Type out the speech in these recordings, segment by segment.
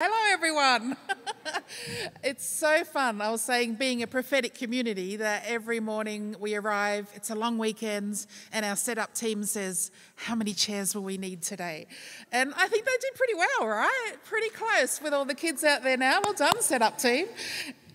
Hello, everyone. it's so fun. I was saying, being a prophetic community, that every morning we arrive, it's a long weekend, and our setup team says, How many chairs will we need today? And I think they did pretty well, right? Pretty close with all the kids out there now. Well done, setup team.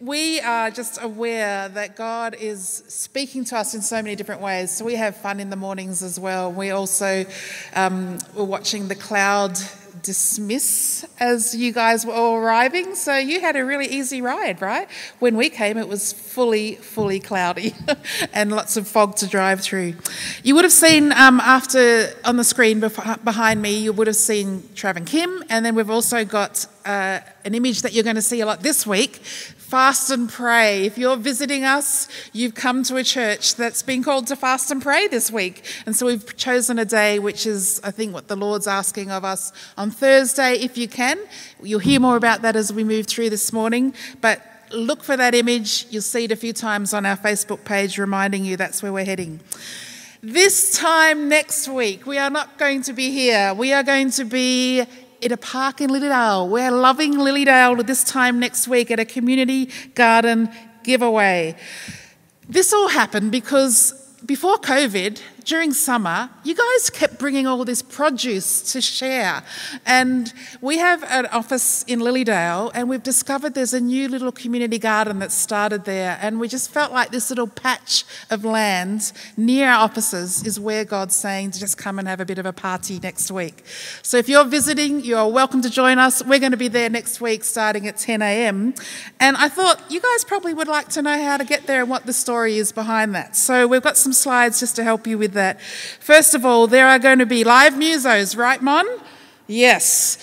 We are just aware that God is speaking to us in so many different ways. So we have fun in the mornings as well. We also um, were watching the cloud dismiss as you guys were all arriving. So you had a really easy ride, right? When we came, it was fully, fully cloudy and lots of fog to drive through. You would have seen um, after on the screen behind me, you would have seen Trav and Kim, and then we've also got uh, an image that you're going to see a lot this week fast and pray. If you're visiting us, you've come to a church that's been called to fast and pray this week. And so we've chosen a day which is, I think, what the Lord's asking of us on Thursday, if you can. You'll hear more about that as we move through this morning. But look for that image. You'll see it a few times on our Facebook page reminding you that's where we're heading. This time next week, we are not going to be here. We are going to be at a park in Lilydale. We're loving Lilydale this time next week at a community garden giveaway. This all happened because before COVID, during summer, you guys kept bringing all this produce to share. And we have an office in Lilydale, and we've discovered there's a new little community garden that started there. And we just felt like this little patch of land near our offices is where God's saying to just come and have a bit of a party next week. So if you're visiting, you're welcome to join us. We're going to be there next week starting at 10 a.m. And I thought you guys probably would like to know how to get there and what the story is behind that. So we've got some slides just to help you with that. First of all, there are going to be live musos, right, Mon? Yes,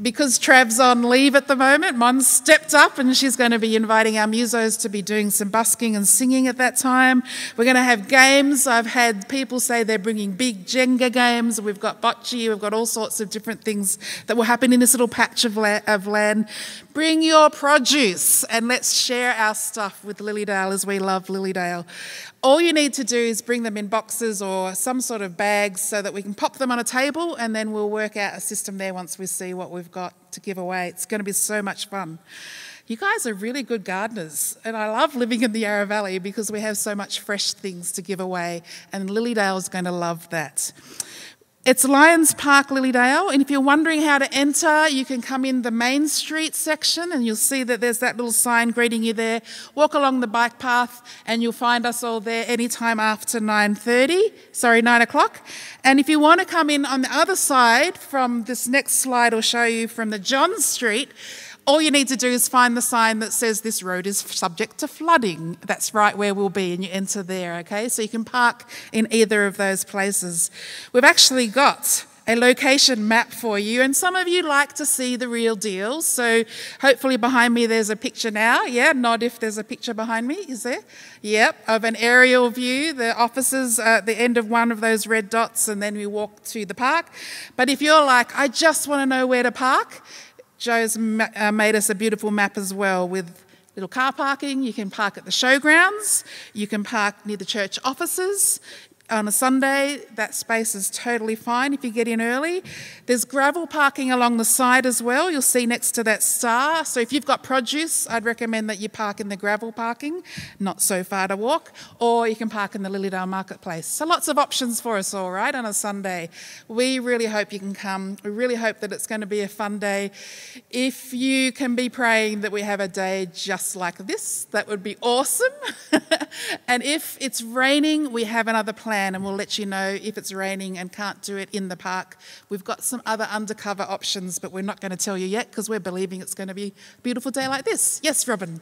because Trav's on leave at the moment, Mon stepped up and she's going to be inviting our musos to be doing some busking and singing at that time. We're going to have games. I've had people say they're bringing big Jenga games. We've got bocce, we've got all sorts of different things that will happen in this little patch of, la- of land. Bring your produce and let's share our stuff with Lilydale as we love Lilydale. All you need to do is bring them in boxes or some sort of bags so that we can pop them on a table and then we'll work out a system there once we see what we've got to give away. It's going to be so much fun. You guys are really good gardeners, and I love living in the Yarra Valley because we have so much fresh things to give away, and Lilydale is going to love that. It's Lions Park, Lilydale, and if you're wondering how to enter, you can come in the Main Street section and you'll see that there's that little sign greeting you there. Walk along the bike path and you'll find us all there anytime after 9.30, sorry, 9 o'clock. And if you want to come in on the other side from this next slide I'll show you from the John Street, all you need to do is find the sign that says this road is subject to flooding. That's right where we'll be, and you enter there, okay? So you can park in either of those places. We've actually got a location map for you, and some of you like to see the real deal. So hopefully behind me there's a picture now. Yeah, nod if there's a picture behind me. Is there? Yep, of an aerial view. The offices at the end of one of those red dots, and then we walk to the park. But if you're like, I just want to know where to park, Joe's uh, made us a beautiful map as well with little car parking. You can park at the showgrounds, you can park near the church offices, on a Sunday, that space is totally fine if you get in early. There's gravel parking along the side as well. You'll see next to that star. So if you've got produce, I'd recommend that you park in the gravel parking, not so far to walk, or you can park in the Lilydale Marketplace. So lots of options for us all, right, on a Sunday. We really hope you can come. We really hope that it's going to be a fun day. If you can be praying that we have a day just like this, that would be awesome. and if it's raining, we have another plan plan and we'll let you know if it's raining and can't do it in the park. We've got some other undercover options, but we're not going to tell you yet because we're believing it's going to be a beautiful day like this. Yes, Robin?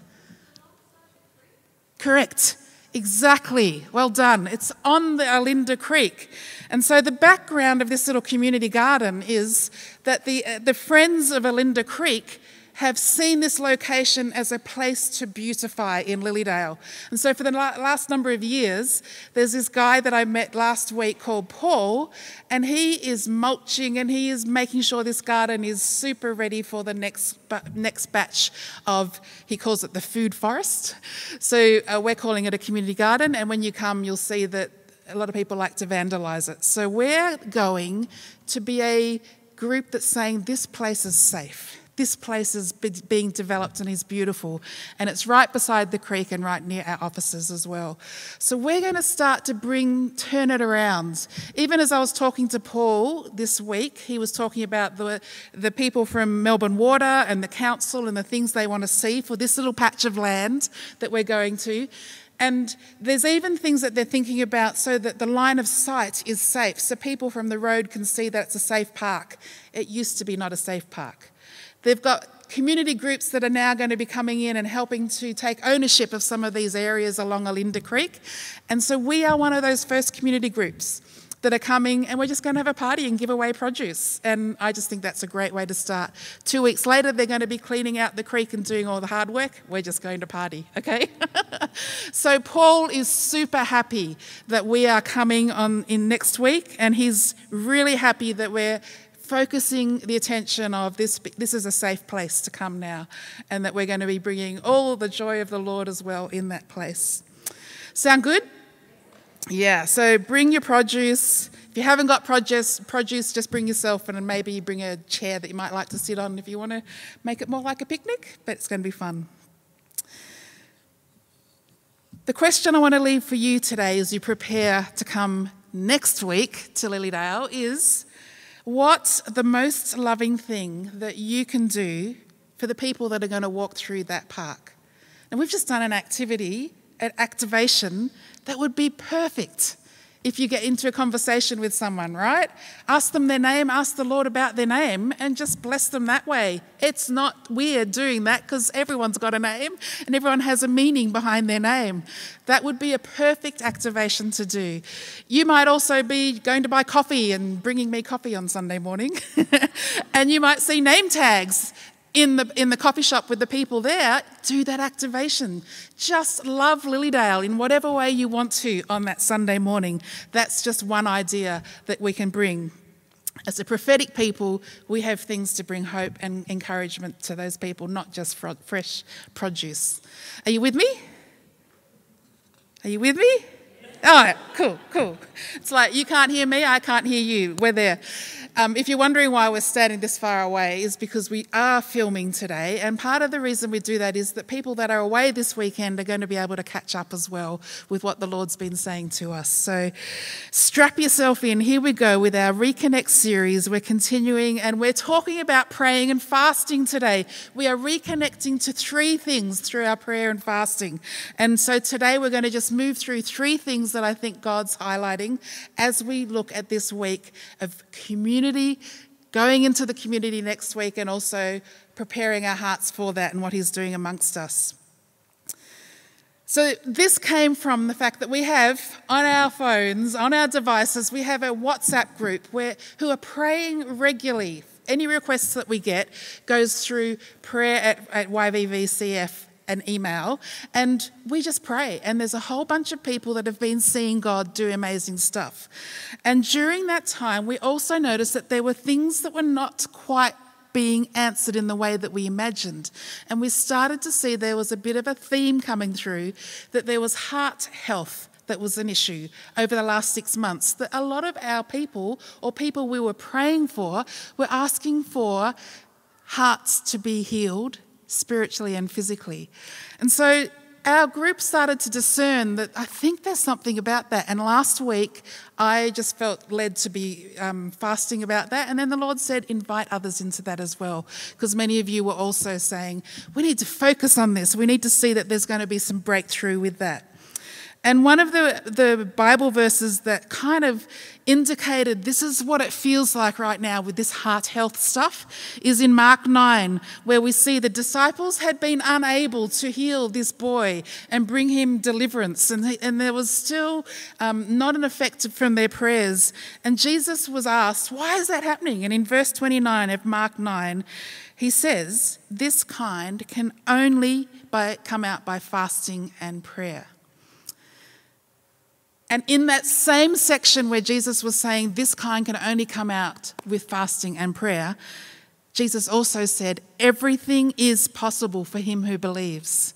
Correct. Exactly. Well done. It's on the Olinda Creek. And so the background of this little community garden is that the, uh, the Friends of Olinda Creek have seen this location as a place to beautify in Lilydale. And so, for the last number of years, there's this guy that I met last week called Paul, and he is mulching and he is making sure this garden is super ready for the next, next batch of, he calls it the food forest. So, uh, we're calling it a community garden, and when you come, you'll see that a lot of people like to vandalise it. So, we're going to be a group that's saying this place is safe This place is being developed and is beautiful. And it's right beside the creek and right near our offices as well. So we're going to start to bring, turn it around. Even as I was talking to Paul this week, he was talking about the, the people from Melbourne Water and the council and the things they want to see for this little patch of land that we're going to. And there's even things that they're thinking about so that the line of sight is safe, so people from the road can see that it's a safe park. It used to be not a safe park. They've got community groups that are now going to be coming in and helping to take ownership of some of these areas along Olinda Creek. And so we are one of those first community groups that are coming, and we're just going to have a party and give away produce. And I just think that's a great way to start. Two weeks later, they're going to be cleaning out the creek and doing all the hard work. We're just going to party, okay? so Paul is super happy that we are coming on in next week, and he's really happy that we're focusing the attention of this this is a safe place to come now and that we're going to be bringing all the joy of the lord as well in that place sound good yeah, so bring your produce. If you haven't got produce, produce, just bring yourself and maybe bring a chair that you might like to sit on if you want to make it more like a picnic, but it's going to be fun. The question I want to leave for you today as you prepare to come next week to Lilydale is what's the most loving thing that you can do for the people that are going to walk through that park? And we've just done an activity, an activation that would be perfect if you get into a conversation with someone, right? Ask them their name, ask the Lord about their name, and just bless them that way. It's not weird doing that because everyone's got a name and everyone has a meaning behind their name. That would be a perfect activation to do. You might also be going to buy coffee and bringing me coffee on Sunday morning, and you might see name tags in the, in the coffee shop with the people there, do that activation. Just love Lilydale in whatever way you want to on that Sunday morning. That's just one idea that we can bring. As a prophetic people, we have things to bring hope and encouragement to those people, not just fresh produce. Are you with me? Are you with me? All right, cool, cool. It's like you can't hear me, I can't hear you. We're there. Um, if you're wondering why we're standing this far away, is because we are filming today, and part of the reason we do that is that people that are away this weekend are going to be able to catch up as well with what the Lord's been saying to us. So strap yourself in. Here we go with our Reconnect series. We're continuing, and we're talking about praying and fasting today. We are reconnecting to three things through our prayer and fasting. And so today we're going to just move through three things that I think God's highlighting as we look at this week of community community, going into the community next week, and also preparing our hearts for that and what He's doing amongst us. So, this came from the fact that we have on our phones, on our devices, we have a WhatsApp group where, who are praying regularly. Any requests that we get goes through prayer at, at YVVCF an email and we just pray. And there's a whole bunch of people that have been seeing God do amazing stuff. And during that time, we also noticed that there were things that were not quite being answered in the way that we imagined. And we started to see there was a bit of a theme coming through that there was heart health that was an issue over the last six months. That a lot of our people, or people we were praying for, were asking for hearts to be healed spiritually and physically. And so our group started to discern that I think there's something about that. And last week, I just felt led to be um, fasting about that. And then the Lord said, invite others into that as well. Because many of you were also saying, we need to focus on this. We need to see that there's going to be some breakthrough with that. And one of the, the Bible verses that kind of indicated this is what it feels like right now with this heart health stuff is in Mark 9, where we see the disciples had been unable to heal this boy and bring him deliverance. And, and there was still um, not an effect from their prayers. And Jesus was asked, Why is that happening? And in verse 29 of Mark 9, he says, This kind can only by, come out by fasting and prayer. And in that same section where Jesus was saying this kind can only come out with fasting and prayer, Jesus also said, Everything is possible for him who believes.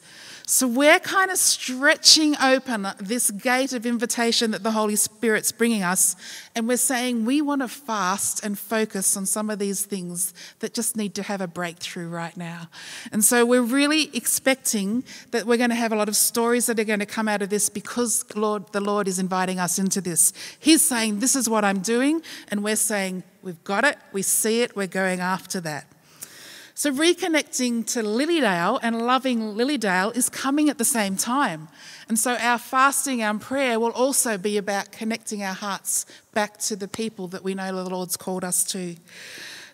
So we're kind of stretching open this gate of invitation that the Holy Spirit's bringing us, and we're saying we want to fast and focus on some of these things that just need to have a breakthrough right now. And so we're really expecting that we're going to have a lot of stories that are going to come out of this because Lord, the Lord is inviting us into this. He's saying, This is what I'm doing, and we're saying, We've got it, we see it, we're going after that. So, reconnecting to Lilydale and loving Lilydale is coming at the same time. And so, our fasting and prayer will also be about connecting our hearts back to the people that we know the Lord's called us to.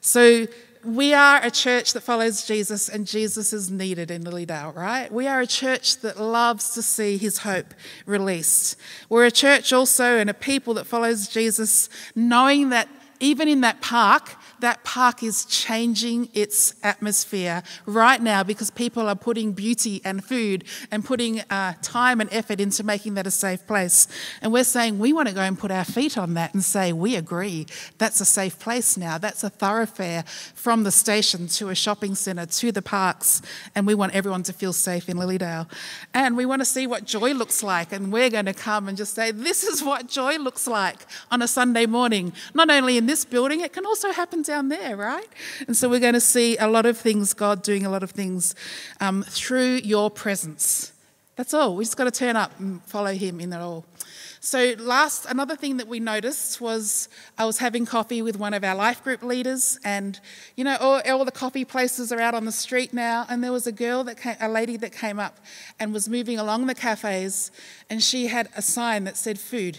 So, we are a church that follows Jesus, and Jesus is needed in Lilydale, right? We are a church that loves to see his hope released. We're a church also and a people that follows Jesus, knowing that even in that park, that park is changing its atmosphere right now because people are putting beauty and food and putting uh, time and effort into making that a safe place. And we're saying we want to go and put our feet on that and say, we agree, that's a safe place now. That's a thoroughfare from the station to a shopping centre to the parks. And we want everyone to feel safe in Lilydale. And we want to see what joy looks like. And we're going to come and just say, this is what joy looks like on a Sunday morning, not only in this building, it can also happen down there, right? And so we're going to see a lot of things, God doing a lot of things um, through your presence. That's all. We just got to turn up and follow Him in it all. So, last, another thing that we noticed was I was having coffee with one of our life group leaders, and you know, all, all, the coffee places are out on the street now. And there was a girl that came, a lady that came up and was moving along the cafes, and she had a sign that said food,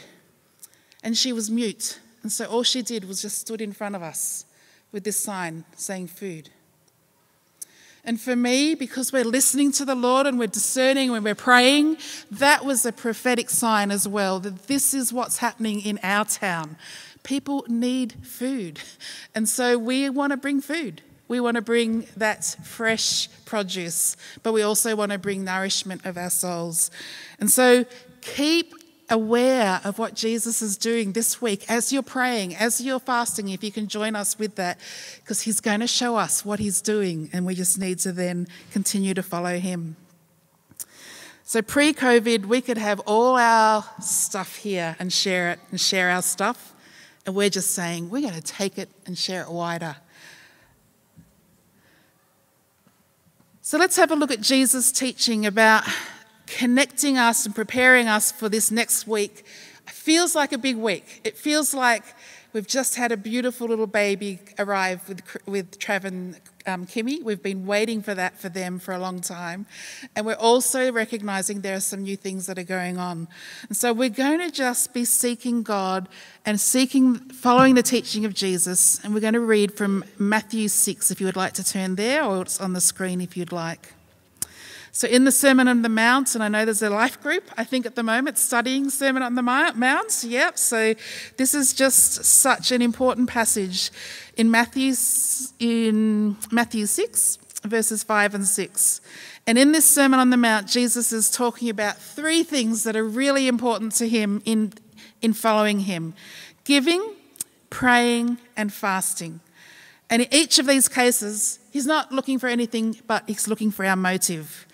and she was mute. And so all she did was just stood in front of us with this sign saying food. And for me, because we're listening to the Lord and we're discerning when we're praying, that was a prophetic sign as well that this is what's happening in our town. People need food. And so we want to bring food. We want to bring that fresh produce, but we also want to bring nourishment of our souls. And so keep aware of what Jesus is doing this week as you're praying, as you're fasting, if you can join us with that, because He's going to show us what He's doing, and we just need to then continue to follow Him. So, pre COVID, we could have all our stuff here and share it and share our stuff, and we're just saying we're going to take it and share it wider. So, let's have a look at Jesus' teaching about connecting us and preparing us for this next week feels like a big week. It feels like we've just had a beautiful little baby arrive with, with Trav and um, Kimmy. We've been waiting for that for them for a long time. And we're also recognizing there are some new things that are going on. And so we're going to just be seeking God and seeking, following the teaching of Jesus. And we're going to read from Matthew 6 if you would like to turn there, or it's on the screen if you'd like. So, in the Sermon on the Mount, and I know there's a life group, I think at the moment, studying Sermon on the Mount. Yep. So, this is just such an important passage in Matthew, in Matthew 6, verses 5 and 6. And in this Sermon on the Mount, Jesus is talking about three things that are really important to him in, in following him giving, praying, and fasting. And in each of these cases, he's not looking for anything, but he's looking for our motive.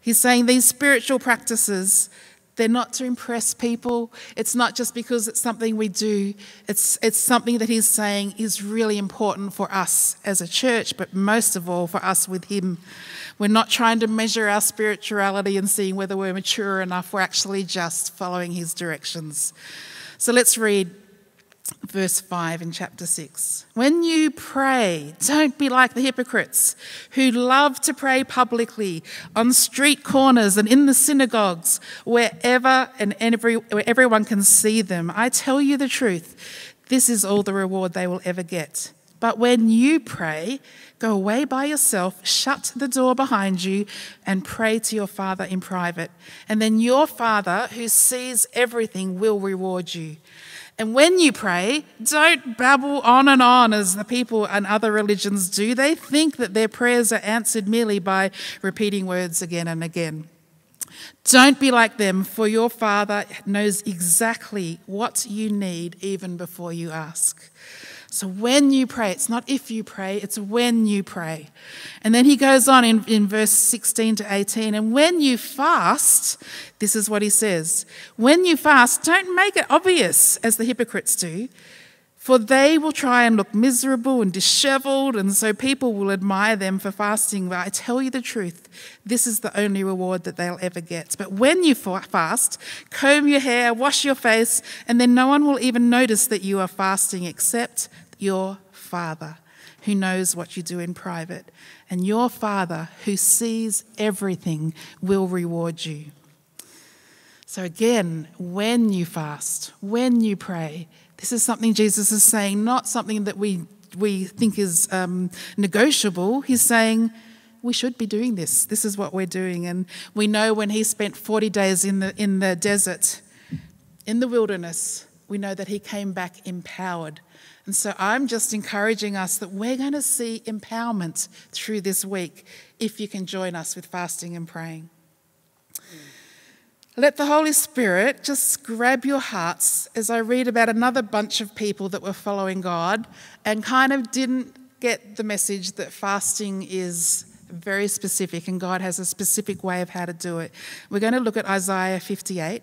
He's saying these spiritual practices, they're not to impress people. It's not just because it's something we do. It's, it's something that he's saying is really important for us as a church, but most of all for us with him. We're not trying to measure our spirituality and seeing whether we're mature enough. We're actually just following his directions. So let's read verse 5 in chapter 6. When you pray, don't be like the hypocrites who love to pray publicly on street corners and in the synagogues, wherever and every, where everyone can see them. I tell you the truth, this is all the reward they will ever get. But when you pray, go away by yourself, shut the door behind you, and pray to your Father in private. And then your Father, who sees everything, will reward you. And when you pray, don't babble on and on as the people and other religions do. They think that their prayers are answered merely by repeating words again and again. Don't be like them, for your Father knows exactly what you need even before you ask. So when you pray, it's not if you pray, it's when you pray. And then he goes on in, in verse 16 to 18, and when you fast, this is what he says when you fast, don't make it obvious as the hypocrites do. For they will try and look miserable and disheveled, and so people will admire them for fasting. But I tell you the truth, this is the only reward that they'll ever get. But when you fast, comb your hair, wash your face, and then no one will even notice that you are fasting except your Father who knows what you do in private. And your Father who sees everything will reward you. So, again, when you fast, when you pray, this is something Jesus is saying, not something that we, we think is um, negotiable. He's saying, we should be doing this. This is what we're doing. And we know when he spent 40 days in the, in the desert, in the wilderness, we know that he came back empowered. And so I'm just encouraging us that we're going to see empowerment through this week if you can join us with fasting and praying. Let the Holy Spirit just grab your hearts as I read about another bunch of people that were following God and kind of didn't get the message that fasting is very specific and God has a specific way of how to do it. We're going to look at Isaiah 58 and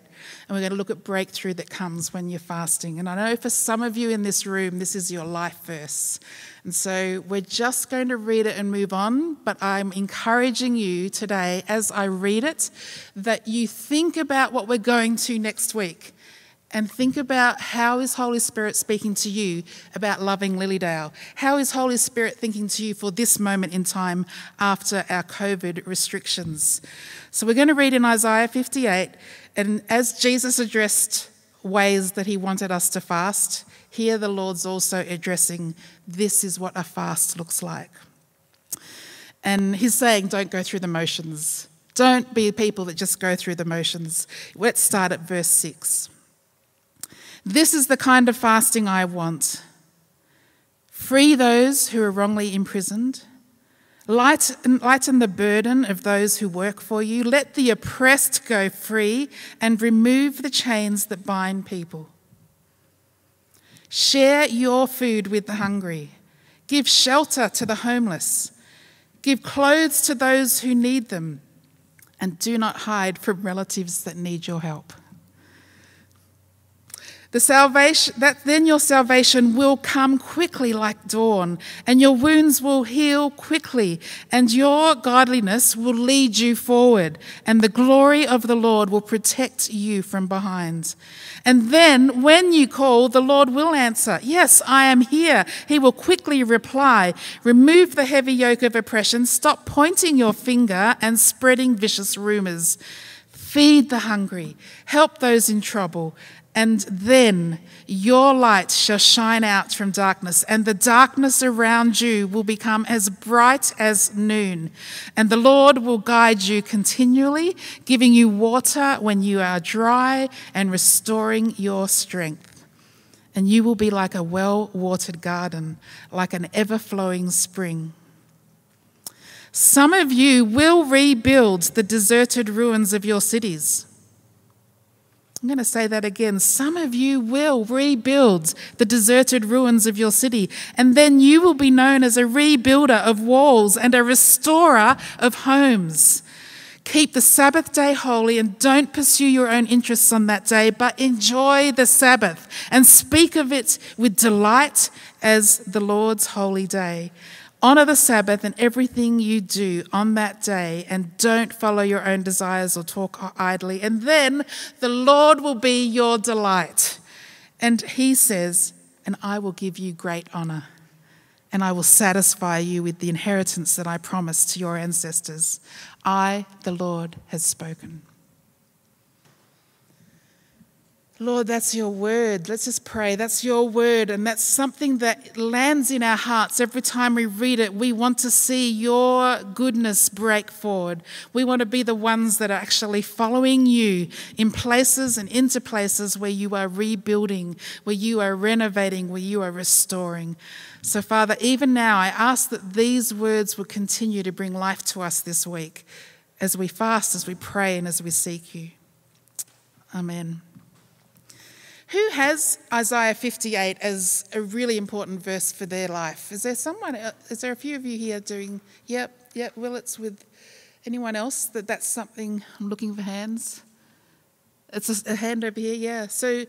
we're going to look at breakthrough that comes when you're fasting. And I know for some of you in this room, this is your life verse. And so we're just going to read it and move on, but I'm encouraging you today as I read it that you think about what we're going to next week and think about how is Holy Spirit speaking to you about loving Lilydale? How is Holy Spirit thinking to you for this moment in time after our COVID restrictions? So we're going to read in Isaiah 58, and as Jesus addressed ways that he wanted us to fast, here, the Lord's also addressing this is what a fast looks like. And he's saying, don't go through the motions. Don't be people that just go through the motions. Let's start at verse 6. This is the kind of fasting I want. Free those who are wrongly imprisoned. Lighten, lighten the burden of those who work for you. Let the oppressed go free and remove the chains that bind people. Share your food with the hungry. Give shelter to the homeless. Give clothes to those who need them. And do not hide from relatives that need your help. The salvation, that then your salvation will come quickly like dawn, and your wounds will heal quickly, and your godliness will lead you forward, and the glory of the Lord will protect you from behind. And then when you call, the Lord will answer, Yes, I am here. He will quickly reply, Remove the heavy yoke of oppression, stop pointing your finger and spreading vicious rumors. Feed the hungry, help those in trouble and then your light shall shine out from darkness, and the darkness around you will become as bright as noon. And the Lord will guide you continually, giving you water when you are dry and restoring your strength. And you will be like a well watered garden, like an ever flowing spring. Some of you will rebuild the deserted ruins of your cities. I'm going to say that again. Some of you will rebuild the deserted ruins of your city, and then you will be known as a rebuilder of walls and a restorer of homes. Keep the Sabbath day holy and don't pursue your own interests on that day, but enjoy the Sabbath and speak of it with delight as the Lord's holy day. Honor the Sabbath and everything you do on that day, and don't follow your own desires or talk idly. And then the Lord will be your delight. And he says, And I will give you great honor, and I will satisfy you with the inheritance that I promised to your ancestors. I, the Lord, has spoken. Lord, that's your word. Let's just pray. That's your word. And that's something that lands in our hearts every time we read it. We want to see your goodness break forward. We want to be the ones that are actually following you in places and into places where you are rebuilding, where you are renovating, where you are restoring. So, Father, even now, I ask that these words will continue to bring life to us this week as we fast, as we pray, and as we seek you. Amen. Who has Isaiah 58 as a really important verse for their life? Is there someone, is there a few of you here doing, yep, yep, Will, it's with anyone else that that's something, I'm looking for hands. It's a, a hand over here, yeah. So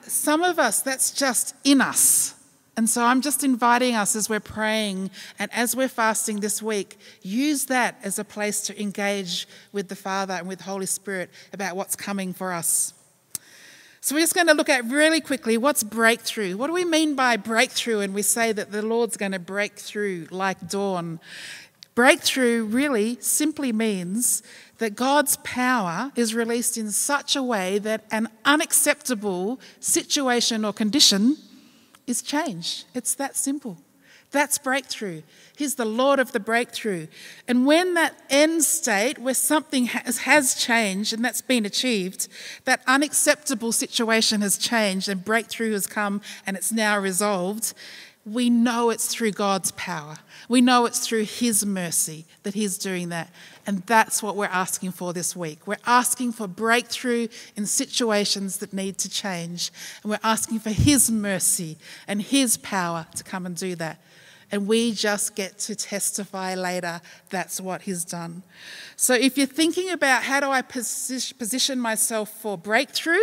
some of us, that's just in us. And so I'm just inviting us as we're praying and as we're fasting this week, use that as a place to engage with the Father and with Holy Spirit about what's coming for us. So we're just going to look at really quickly what's breakthrough. What do we mean by breakthrough? And we say that the Lord's going to break through like dawn. Breakthrough really simply means that God's power is released in such a way that an unacceptable situation or condition is changed. It's that simple. That's breakthrough. He's the Lord of the breakthrough. And when that end state, where something has, has, changed and that's been achieved, that unacceptable situation has changed and breakthrough has come and it's now resolved, we know it's through God's power. We know it's through His mercy that He's doing that. And that's what we're asking for this week. We're asking for breakthrough in situations that need to change. And we're asking for His mercy and His power to come and do that and we just get to testify later that's what he's done. So if you're thinking about how do I position myself for breakthrough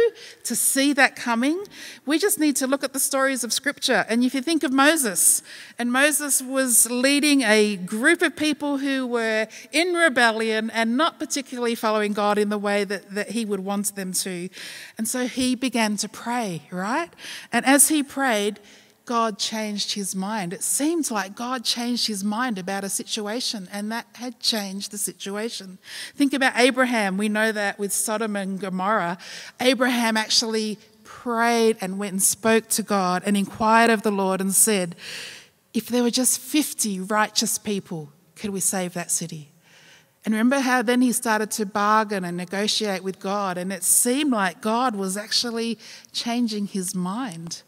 to see that coming, we just need to look at the stories of scripture. And if you think of Moses, and Moses was leading a group of people who were in rebellion and not particularly following God in the way that, that he would want them to. And so he began to pray, right? And as he prayed, God changed his mind. It seems like God changed his mind about a situation, and that had changed the situation. Think about Abraham. We know that with Sodom and Gomorrah, Abraham actually prayed and went and spoke to God and inquired of the Lord and said, If there were just 50 righteous people, could we save that city? And remember how then he started to bargain and negotiate with God, and it seemed like God was actually changing his mind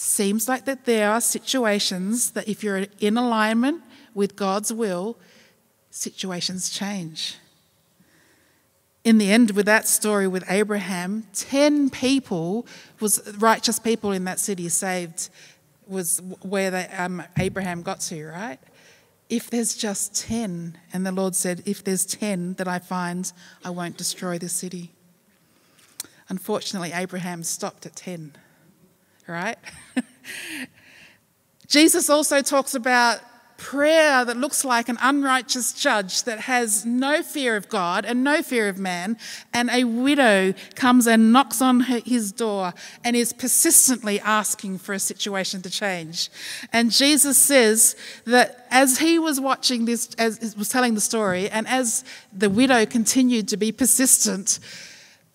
seems like that there are situations that if you're in alignment with God's will, situations change. In the end, with that story with Abraham, 10 people was righteous people in that city saved was where they, um, Abraham got to, right? If there's just 10, and the Lord said, if there's 10 that I find, I won't destroy the city. Unfortunately, Abraham stopped at 10 right? Jesus also talks about prayer that looks like an unrighteous judge that has no fear of God and no fear of man, and a widow comes and knocks on his door and is persistently asking for a situation to change. And Jesus says that as he was watching this, as was telling the story, and as the widow continued to be persistent,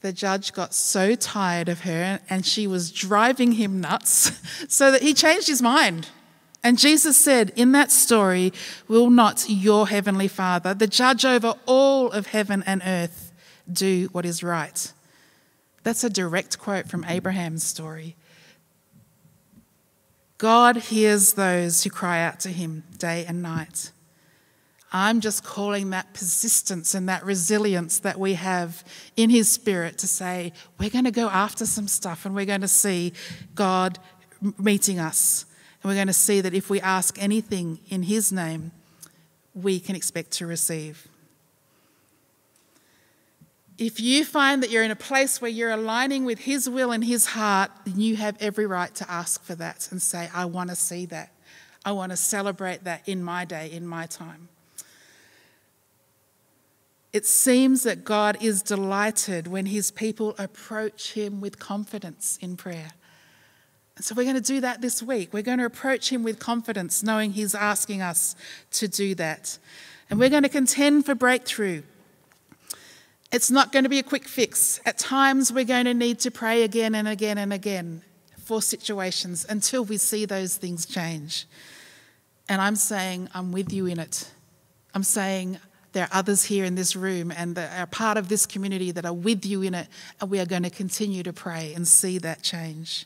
the judge got so tired of her and she was driving him nuts so that he changed his mind. And Jesus said, In that story, will not your heavenly Father, the judge over all of heaven and earth, do what is right? That's a direct quote from Abraham's story. God hears those who cry out to him day and night. I'm just calling that persistence and that resilience that we have in His Spirit to say, we're going to go after some stuff and we're going to see God meeting us. And we're going to see that if we ask anything in His name, we can expect to receive. If you find that you're in a place where you're aligning with His will and His heart, then you have every right to ask for that and say, I want to see that. I want to celebrate that in my day, in my time. It seems that God is delighted when his people approach him with confidence in prayer. And so we're going to do that this week. We're going to approach him with confidence, knowing he's asking us to do that. And we're going to contend for breakthrough. It's not going to be a quick fix. At times, we're going to need to pray again and again and again for situations until we see those things change. And I'm saying, I'm with you in it. I'm saying, there are others here in this room and that are part of this community that are with you in it, and we are going to continue to pray and see that change.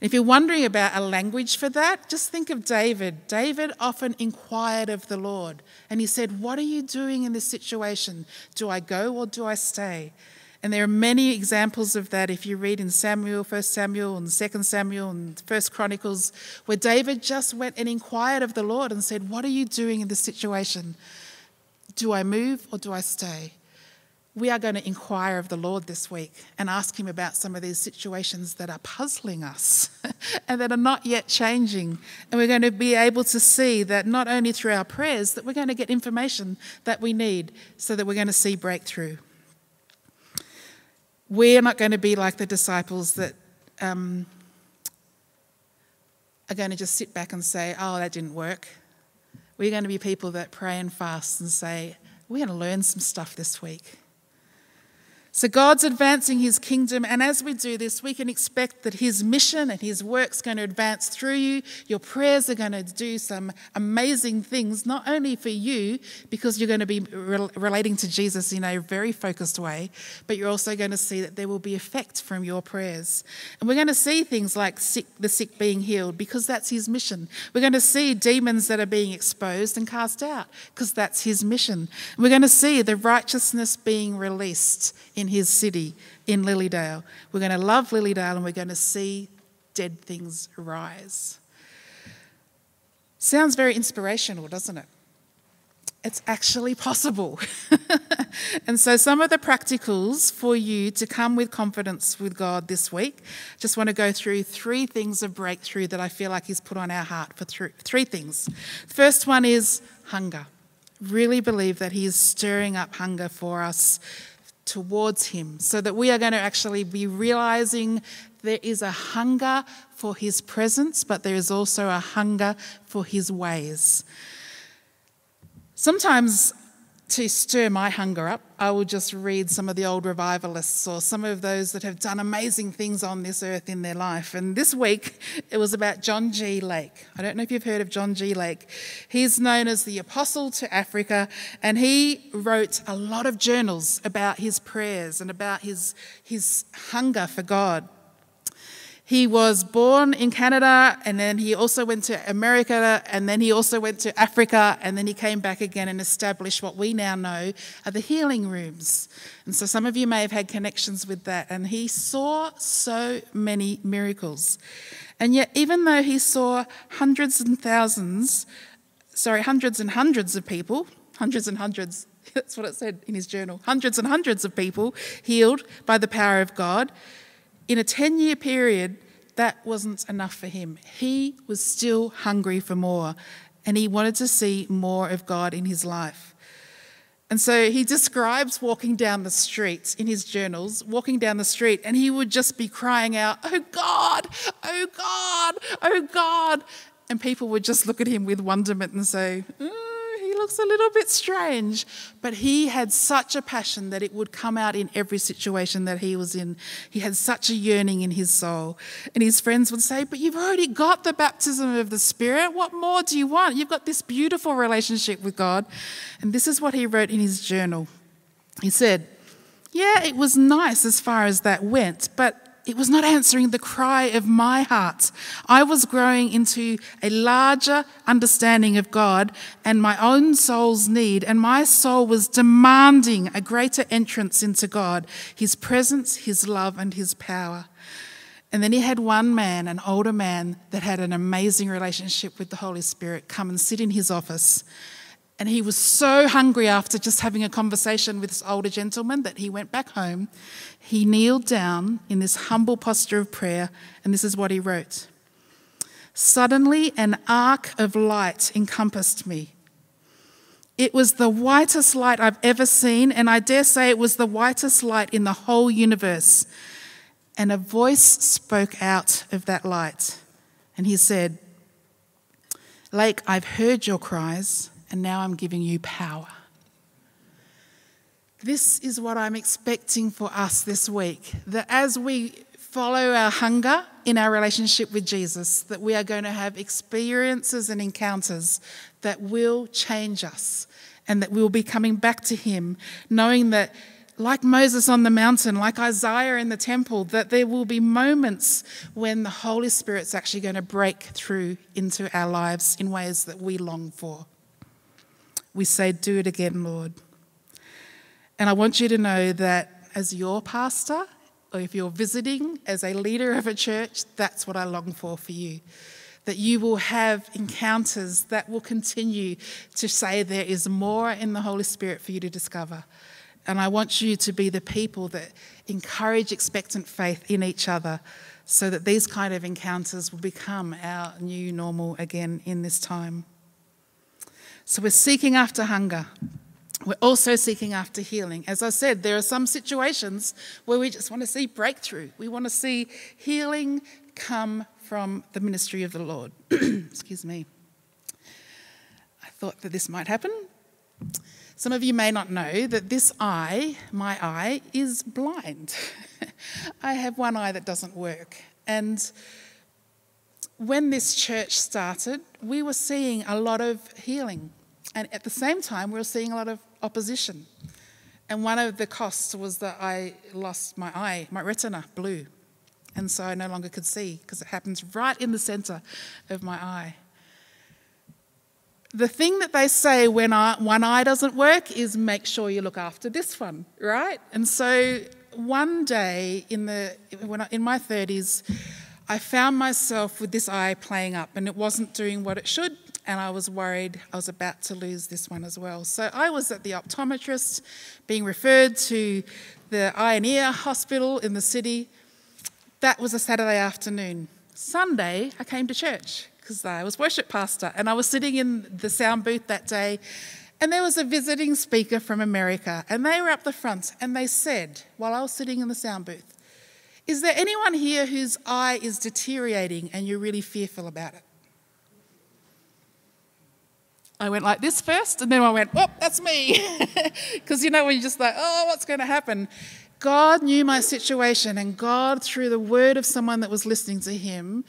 If you're wondering about a language for that, just think of David. David often inquired of the Lord, and he said, What are you doing in this situation? Do I go or do I stay? And there are many examples of that if you read in Samuel, 1 Samuel, and 2 Samuel, and 1 Chronicles, where David just went and inquired of the Lord and said, What are you doing in this situation? Do I move or do I stay? We are going to inquire of the Lord this week and ask Him about some of these situations that are puzzling us and that are not yet changing. And we're going to be able to see that not only through our prayers, that we're going to get information that we need so that we're going to see breakthrough. We're not going to be like the disciples that um, are going to just sit back and say, oh, that didn't work. We're going to be people that pray and fast and say, we're going to learn some stuff this week. So God's advancing his kingdom, and as we do this, we can expect that his mission and his work's going to advance through you. Your prayers are going to do some amazing things, not only for you, because you're going to be re- relating to Jesus in a very focused way, but you're also going to see that there will be effect from your prayers. And we're going to see things like sick, the sick being healed, because that's his mission. We're going to see demons that are being exposed and cast out, because that's his mission. We're going to see the righteousness being released in his city in Lilydale. We're going to love Lilydale and we're going to see dead things rise. Sounds very inspirational, doesn't it? It's actually possible. and so, some of the practicals for you to come with confidence with God this week, just want to go through three things of breakthrough that I feel like He's put on our heart for three things. First one is hunger. Really believe that He is stirring up hunger for us towards Him, so that we are going to actually be realizing there is a hunger for His presence, but there is also a hunger for His ways. Sometimes to stir my hunger up, I will just read some of the old revivalists or some of those that have done amazing things on this earth in their life. And this week it was about John G. Lake. I don't know if you've heard of John G. Lake. He's known as the apostle to Africa, and he wrote a lot of journals about his prayers and about his, his hunger for God. He was born in Canada and then he also went to America and then he also went to Africa and then he came back again and established what we now know are the healing rooms. And so some of you may have had connections with that. And he saw so many miracles. And yet, even though he saw hundreds and thousands, sorry, hundreds and hundreds of people, hundreds and hundreds, that's what it said in his journal, hundreds and hundreds of people healed by the power of God in a 10 year period, that wasn't enough for him. He was still hungry for more, and he wanted to see more of God in his life. And so he describes walking down the street in his journals, walking down the street, and he would just be crying out, Oh God, oh God, oh God. And people would just look at him with wonderment and say, mm looks a little bit strange. But he had such a passion that it would come out in every situation that he was in. He had such a yearning in his soul. And his friends would say, But you've already got the baptism of the Spirit. What more do you want? You've got this beautiful relationship with God. And this is what he wrote in his journal. He said, Yeah, it was nice as far as that went, but it was not answering the cry of my heart. I was growing into a larger understanding of God and my own soul's need, and my soul was demanding a greater entrance into God, His presence, His love, and His power. And then he had one man, an older man, that had an amazing relationship with the Holy Spirit, come and sit in his office. And he was so hungry after just having a conversation with this older gentleman that he went back home. He kneeled down in this humble posture of prayer, and this is what he wrote Suddenly, an arc of light encompassed me. It was the whitest light I've ever seen, and I dare say it was the whitest light in the whole universe. And a voice spoke out of that light, and he said, Lake, I've heard your cries and now I'm giving you power. This is what I'm expecting for us this week that as we follow our hunger in our relationship with Jesus, that we are going to have experiences and encounters that will change us and that we will be coming back to Him, knowing that like Moses on the mountain, like Isaiah in the temple, that there will be moments when the Holy Spirit's actually going to break through into our lives in ways that we long for we say, Do it again, Lord. And I want you to know that as your pastor, or if you're visiting as a leader of a church, that's what I long for for you. That you will have encounters that will continue to say there is more in the Holy Spirit for you to discover. And I want you to be the people that encourage expectant faith in each other so that these kind of encounters will become our new normal again in this time. So we're seeking after hunger. We're also seeking after healing. As I said, there are some situations where we just want to see breakthrough. We want to see healing come from the ministry of the Lord. Excuse me. I thought that this might happen. Some of you may not know that this eye, my eye, is blind. I have one eye that doesn't work. And when this church started, we were seeing a lot of healing. And at the same time, we were seeing a lot of opposition. And one of the costs was that I lost my eye, my retina blew. And so I no longer could see because it happens right in the center of my eye the thing that they say when one eye doesn't work is make sure you look after this one, right? And so one day in the when I, in my 30s, I found myself with this eye playing up, and it wasn't doing what it should, and I was worried I was about to lose this one as well. So I was at the optometrist, being referred to the eye and ear hospital in the city. That was a Saturday afternoon. Sunday, I came to church because I was worship pastor and I was sitting in the sound booth that day and there was a visiting speaker from America and they were up the front and they said, while I was sitting in the sound booth, Is there anyone here whose eye is deteriorating and you're really fearful about it? I went like this first, and then I went, oh, that's me. Because you know, when you're just like, oh, what's going to happen? God knew my situation, and God, through the word of someone that was listening to him,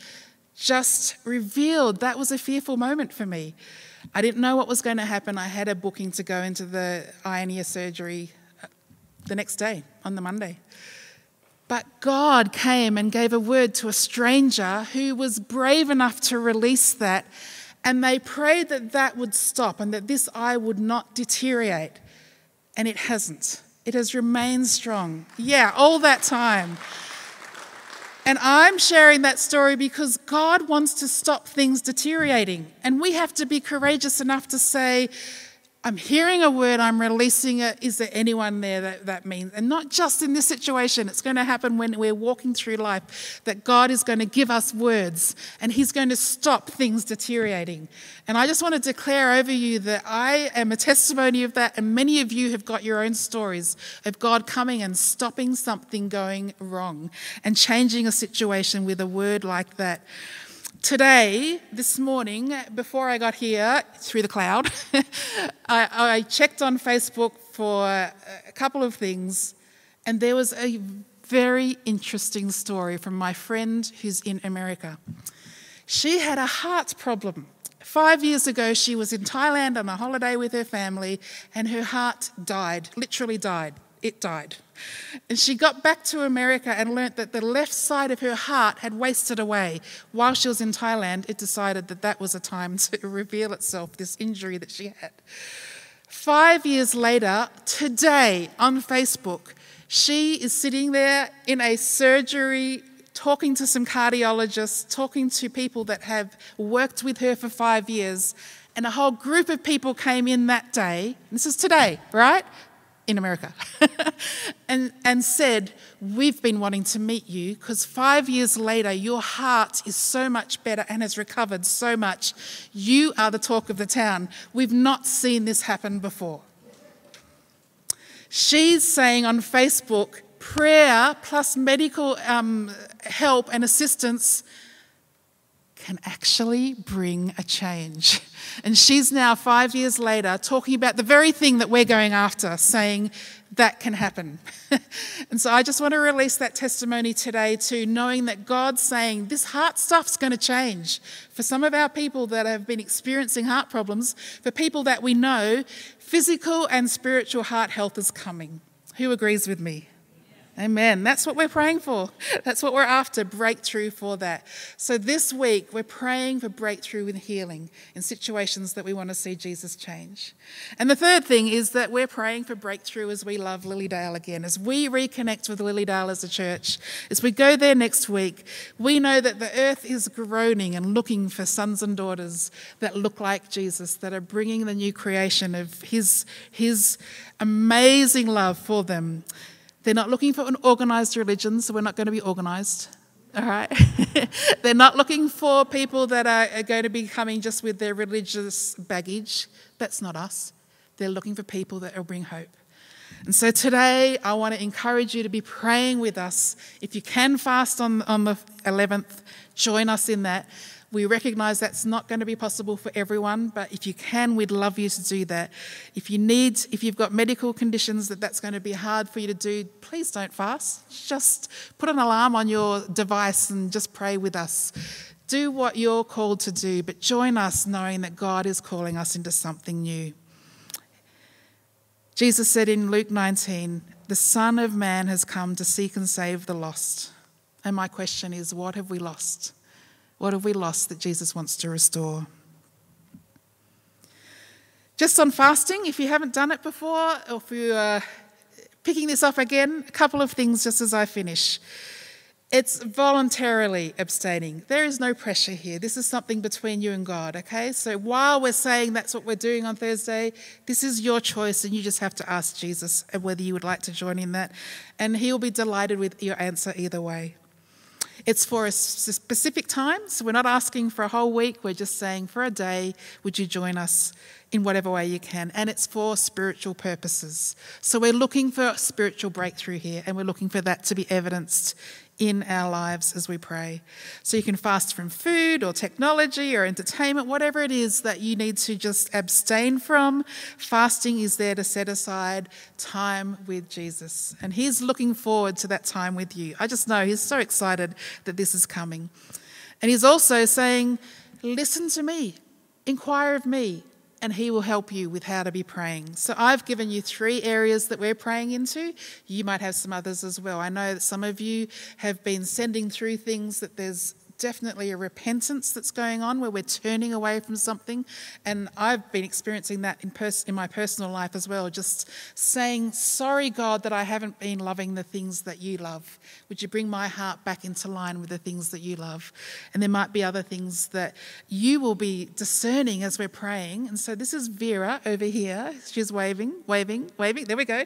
just revealed that was a fearful moment for me. I didn't know what was going to happen. I had a booking to go into the eye and ear surgery uh, the next day, on the Monday. But God came and gave a word to a stranger who was brave enough to release that. And they prayed that that would stop and that this eye would not deteriorate. And it hasn't. It has remained strong. Yeah, all that time. And I'm sharing that story because God wants to stop things deteriorating. And we have to be courageous enough to say, I'm hearing a word, I'm releasing it. Is there anyone there that that means? And not just in this situation, it's going to happen when we're walking through life that God is going to give us words and He's going to stop things deteriorating. And I just want to declare over you that I am a testimony of that, and many of you have got your own stories of God coming and stopping something going wrong and changing a situation with a word like that. Today, this morning, before I got here through the cloud, I, I, checked on Facebook for a couple of things, and there was a very interesting story from my friend who's in America. She had a heart problem. Five years ago, she was in Thailand on a holiday with her family, and her heart died, literally died. It died. And she got back to America and learnt that the left side of her heart had wasted away. While she was in Thailand, it decided that that was a time to reveal itself, this injury that she had. Five years later, today on Facebook, she is sitting there in a surgery talking to some cardiologists, talking to people that have worked with her for five years. And a whole group of people came in that day. This is today, right? In America and, and said, We've been wanting to meet you because five years later, your heart is so much better and has recovered so much. You are the talk of the town. We've not seen this happen before. She's saying on Facebook, prayer plus medical um, help and assistance can actually bring a change. And she's now, five years later, talking about the very thing that we're going after, saying that can happen. and so I just want to release that testimony today to knowing that God's saying this heart stuff's going to change. For some of our people that have been experiencing heart problems, for people that we know, physical and spiritual heart health is coming. Who agrees with me? Amen. That's what we're praying for. That's what we're after breakthrough for that. So this week, we're praying for breakthrough and healing in situations that we want to see Jesus change. And the third thing is that we're praying for breakthrough as we love Lilydale again, as we reconnect with Lilydale as a church. As we go there next week, we know that the earth is groaning and looking for sons and daughters that look like Jesus, that are bringing the new creation of his, his amazing love for them. They're not looking for an organized religion, so we're not going to be organized. All right? They're not looking for people that are, going to be coming just with their religious baggage. That's not us. They're looking for people that will bring hope. And so today, I want to encourage you to be praying with us. If you can fast on, on the 11th, join us in that. We recognize that's not going to be possible for everyone, but if you can, we'd love you to do that. If you need, if you've got medical conditions that that's going to be hard for you to do, please don't fast. Just put an alarm on your device and just pray with us. Do what you're called to do, but join us knowing that God is calling us into something new. Jesus said in Luke 19, The Son of Man has come to seek and save the lost. And my question is, what have we lost? What have we lost that Jesus wants to restore? Just on fasting, if you haven't done it before, or if you are picking this up again, a couple of things just as I finish. It's voluntarily abstaining. There is no pressure here. This is something between you and God, okay? So while we're saying that's what we're doing on Thursday, this is your choice, and you just have to ask Jesus whether you would like to join in that. And He'll be delighted with your answer either way. It's for a specific time, so we're not asking for a whole week, we're just saying for a day, would you join us in whatever way you can? And it's for spiritual purposes. So we're looking for a spiritual breakthrough here, and we're looking for that to be evidenced in our lives as we pray. So you can fast from food or technology or entertainment, whatever it is that you need to just abstain from. Fasting is there to set aside time with Jesus. And He's looking forward to that time with you. I just know He's so excited that this is coming. And He's also saying, Listen to me, inquire of me and He will help you with how to be praying. So I've given you three areas that we're praying into. You might have some others as well. I know that some of you have been sending through things that there's definitely a repentance that's going on where we're turning away from something. And I've been experiencing that in, in my personal life as well, just saying, Sorry, God, that I haven't been loving the things that you love. Would you bring my heart back into line with the things that you love? And there might be other things that you will be discerning as we're praying. And so this is Vera over here. She's waving, waving, waving. There we go.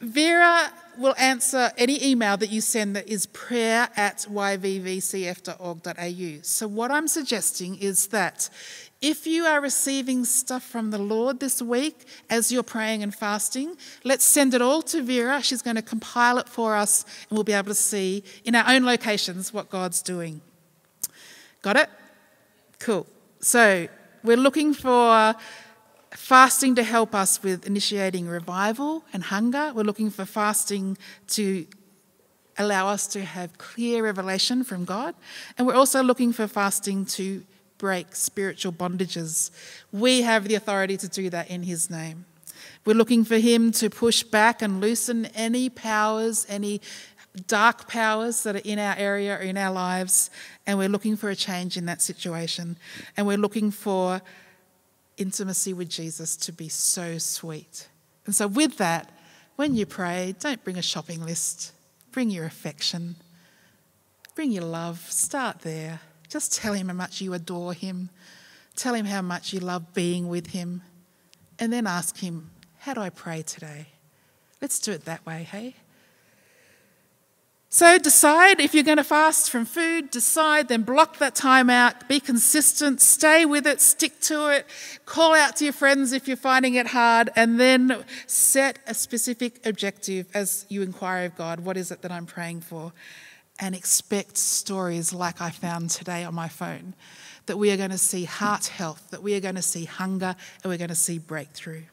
Vera will answer any email that you send that is prayer at yvvcf.org.au. So, what I'm suggesting is that if you are receiving stuff from the Lord this week as you're praying and fasting, let's send it all to Vera. She's going to compile it for us and we'll be able to see in our own locations what God's doing. Got it? Cool. So, we're looking for fasting to help us with initiating revival and hunger. We're looking for fasting to allow us to have clear revelation from God. And we're also looking for fasting to break spiritual bondages. We have the authority to do that in His name. We're looking for Him to push back and loosen any powers, any dark powers that are in our area or in our lives. And we're looking for a change in that situation. And we're looking for intimacy with Jesus to be so sweet. And so, with that, when you pray, don't bring a shopping list, bring your affection, bring your love. Start there. Just tell him how much you adore him, tell him how much you love being with him, and then ask him, How do I pray today? Let's do it that way, hey? So decide if you're going to fast from food, decide, then block that time out, be consistent, stay with it, stick to it, call out to your friends if you're finding it hard, and then set a specific objective as you inquire of God what is it that I'm praying for? And expect stories like I found today on my phone that we are going to see heart health, that we are going to see hunger, and we're going to see breakthrough.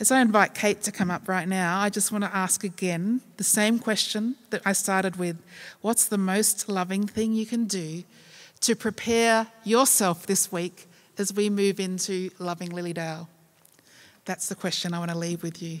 As I invite Kate to come up right now, I just want to ask again the same question that I started with What's the most loving thing you can do to prepare yourself this week as we move into loving Lilydale? That's the question I want to leave with you.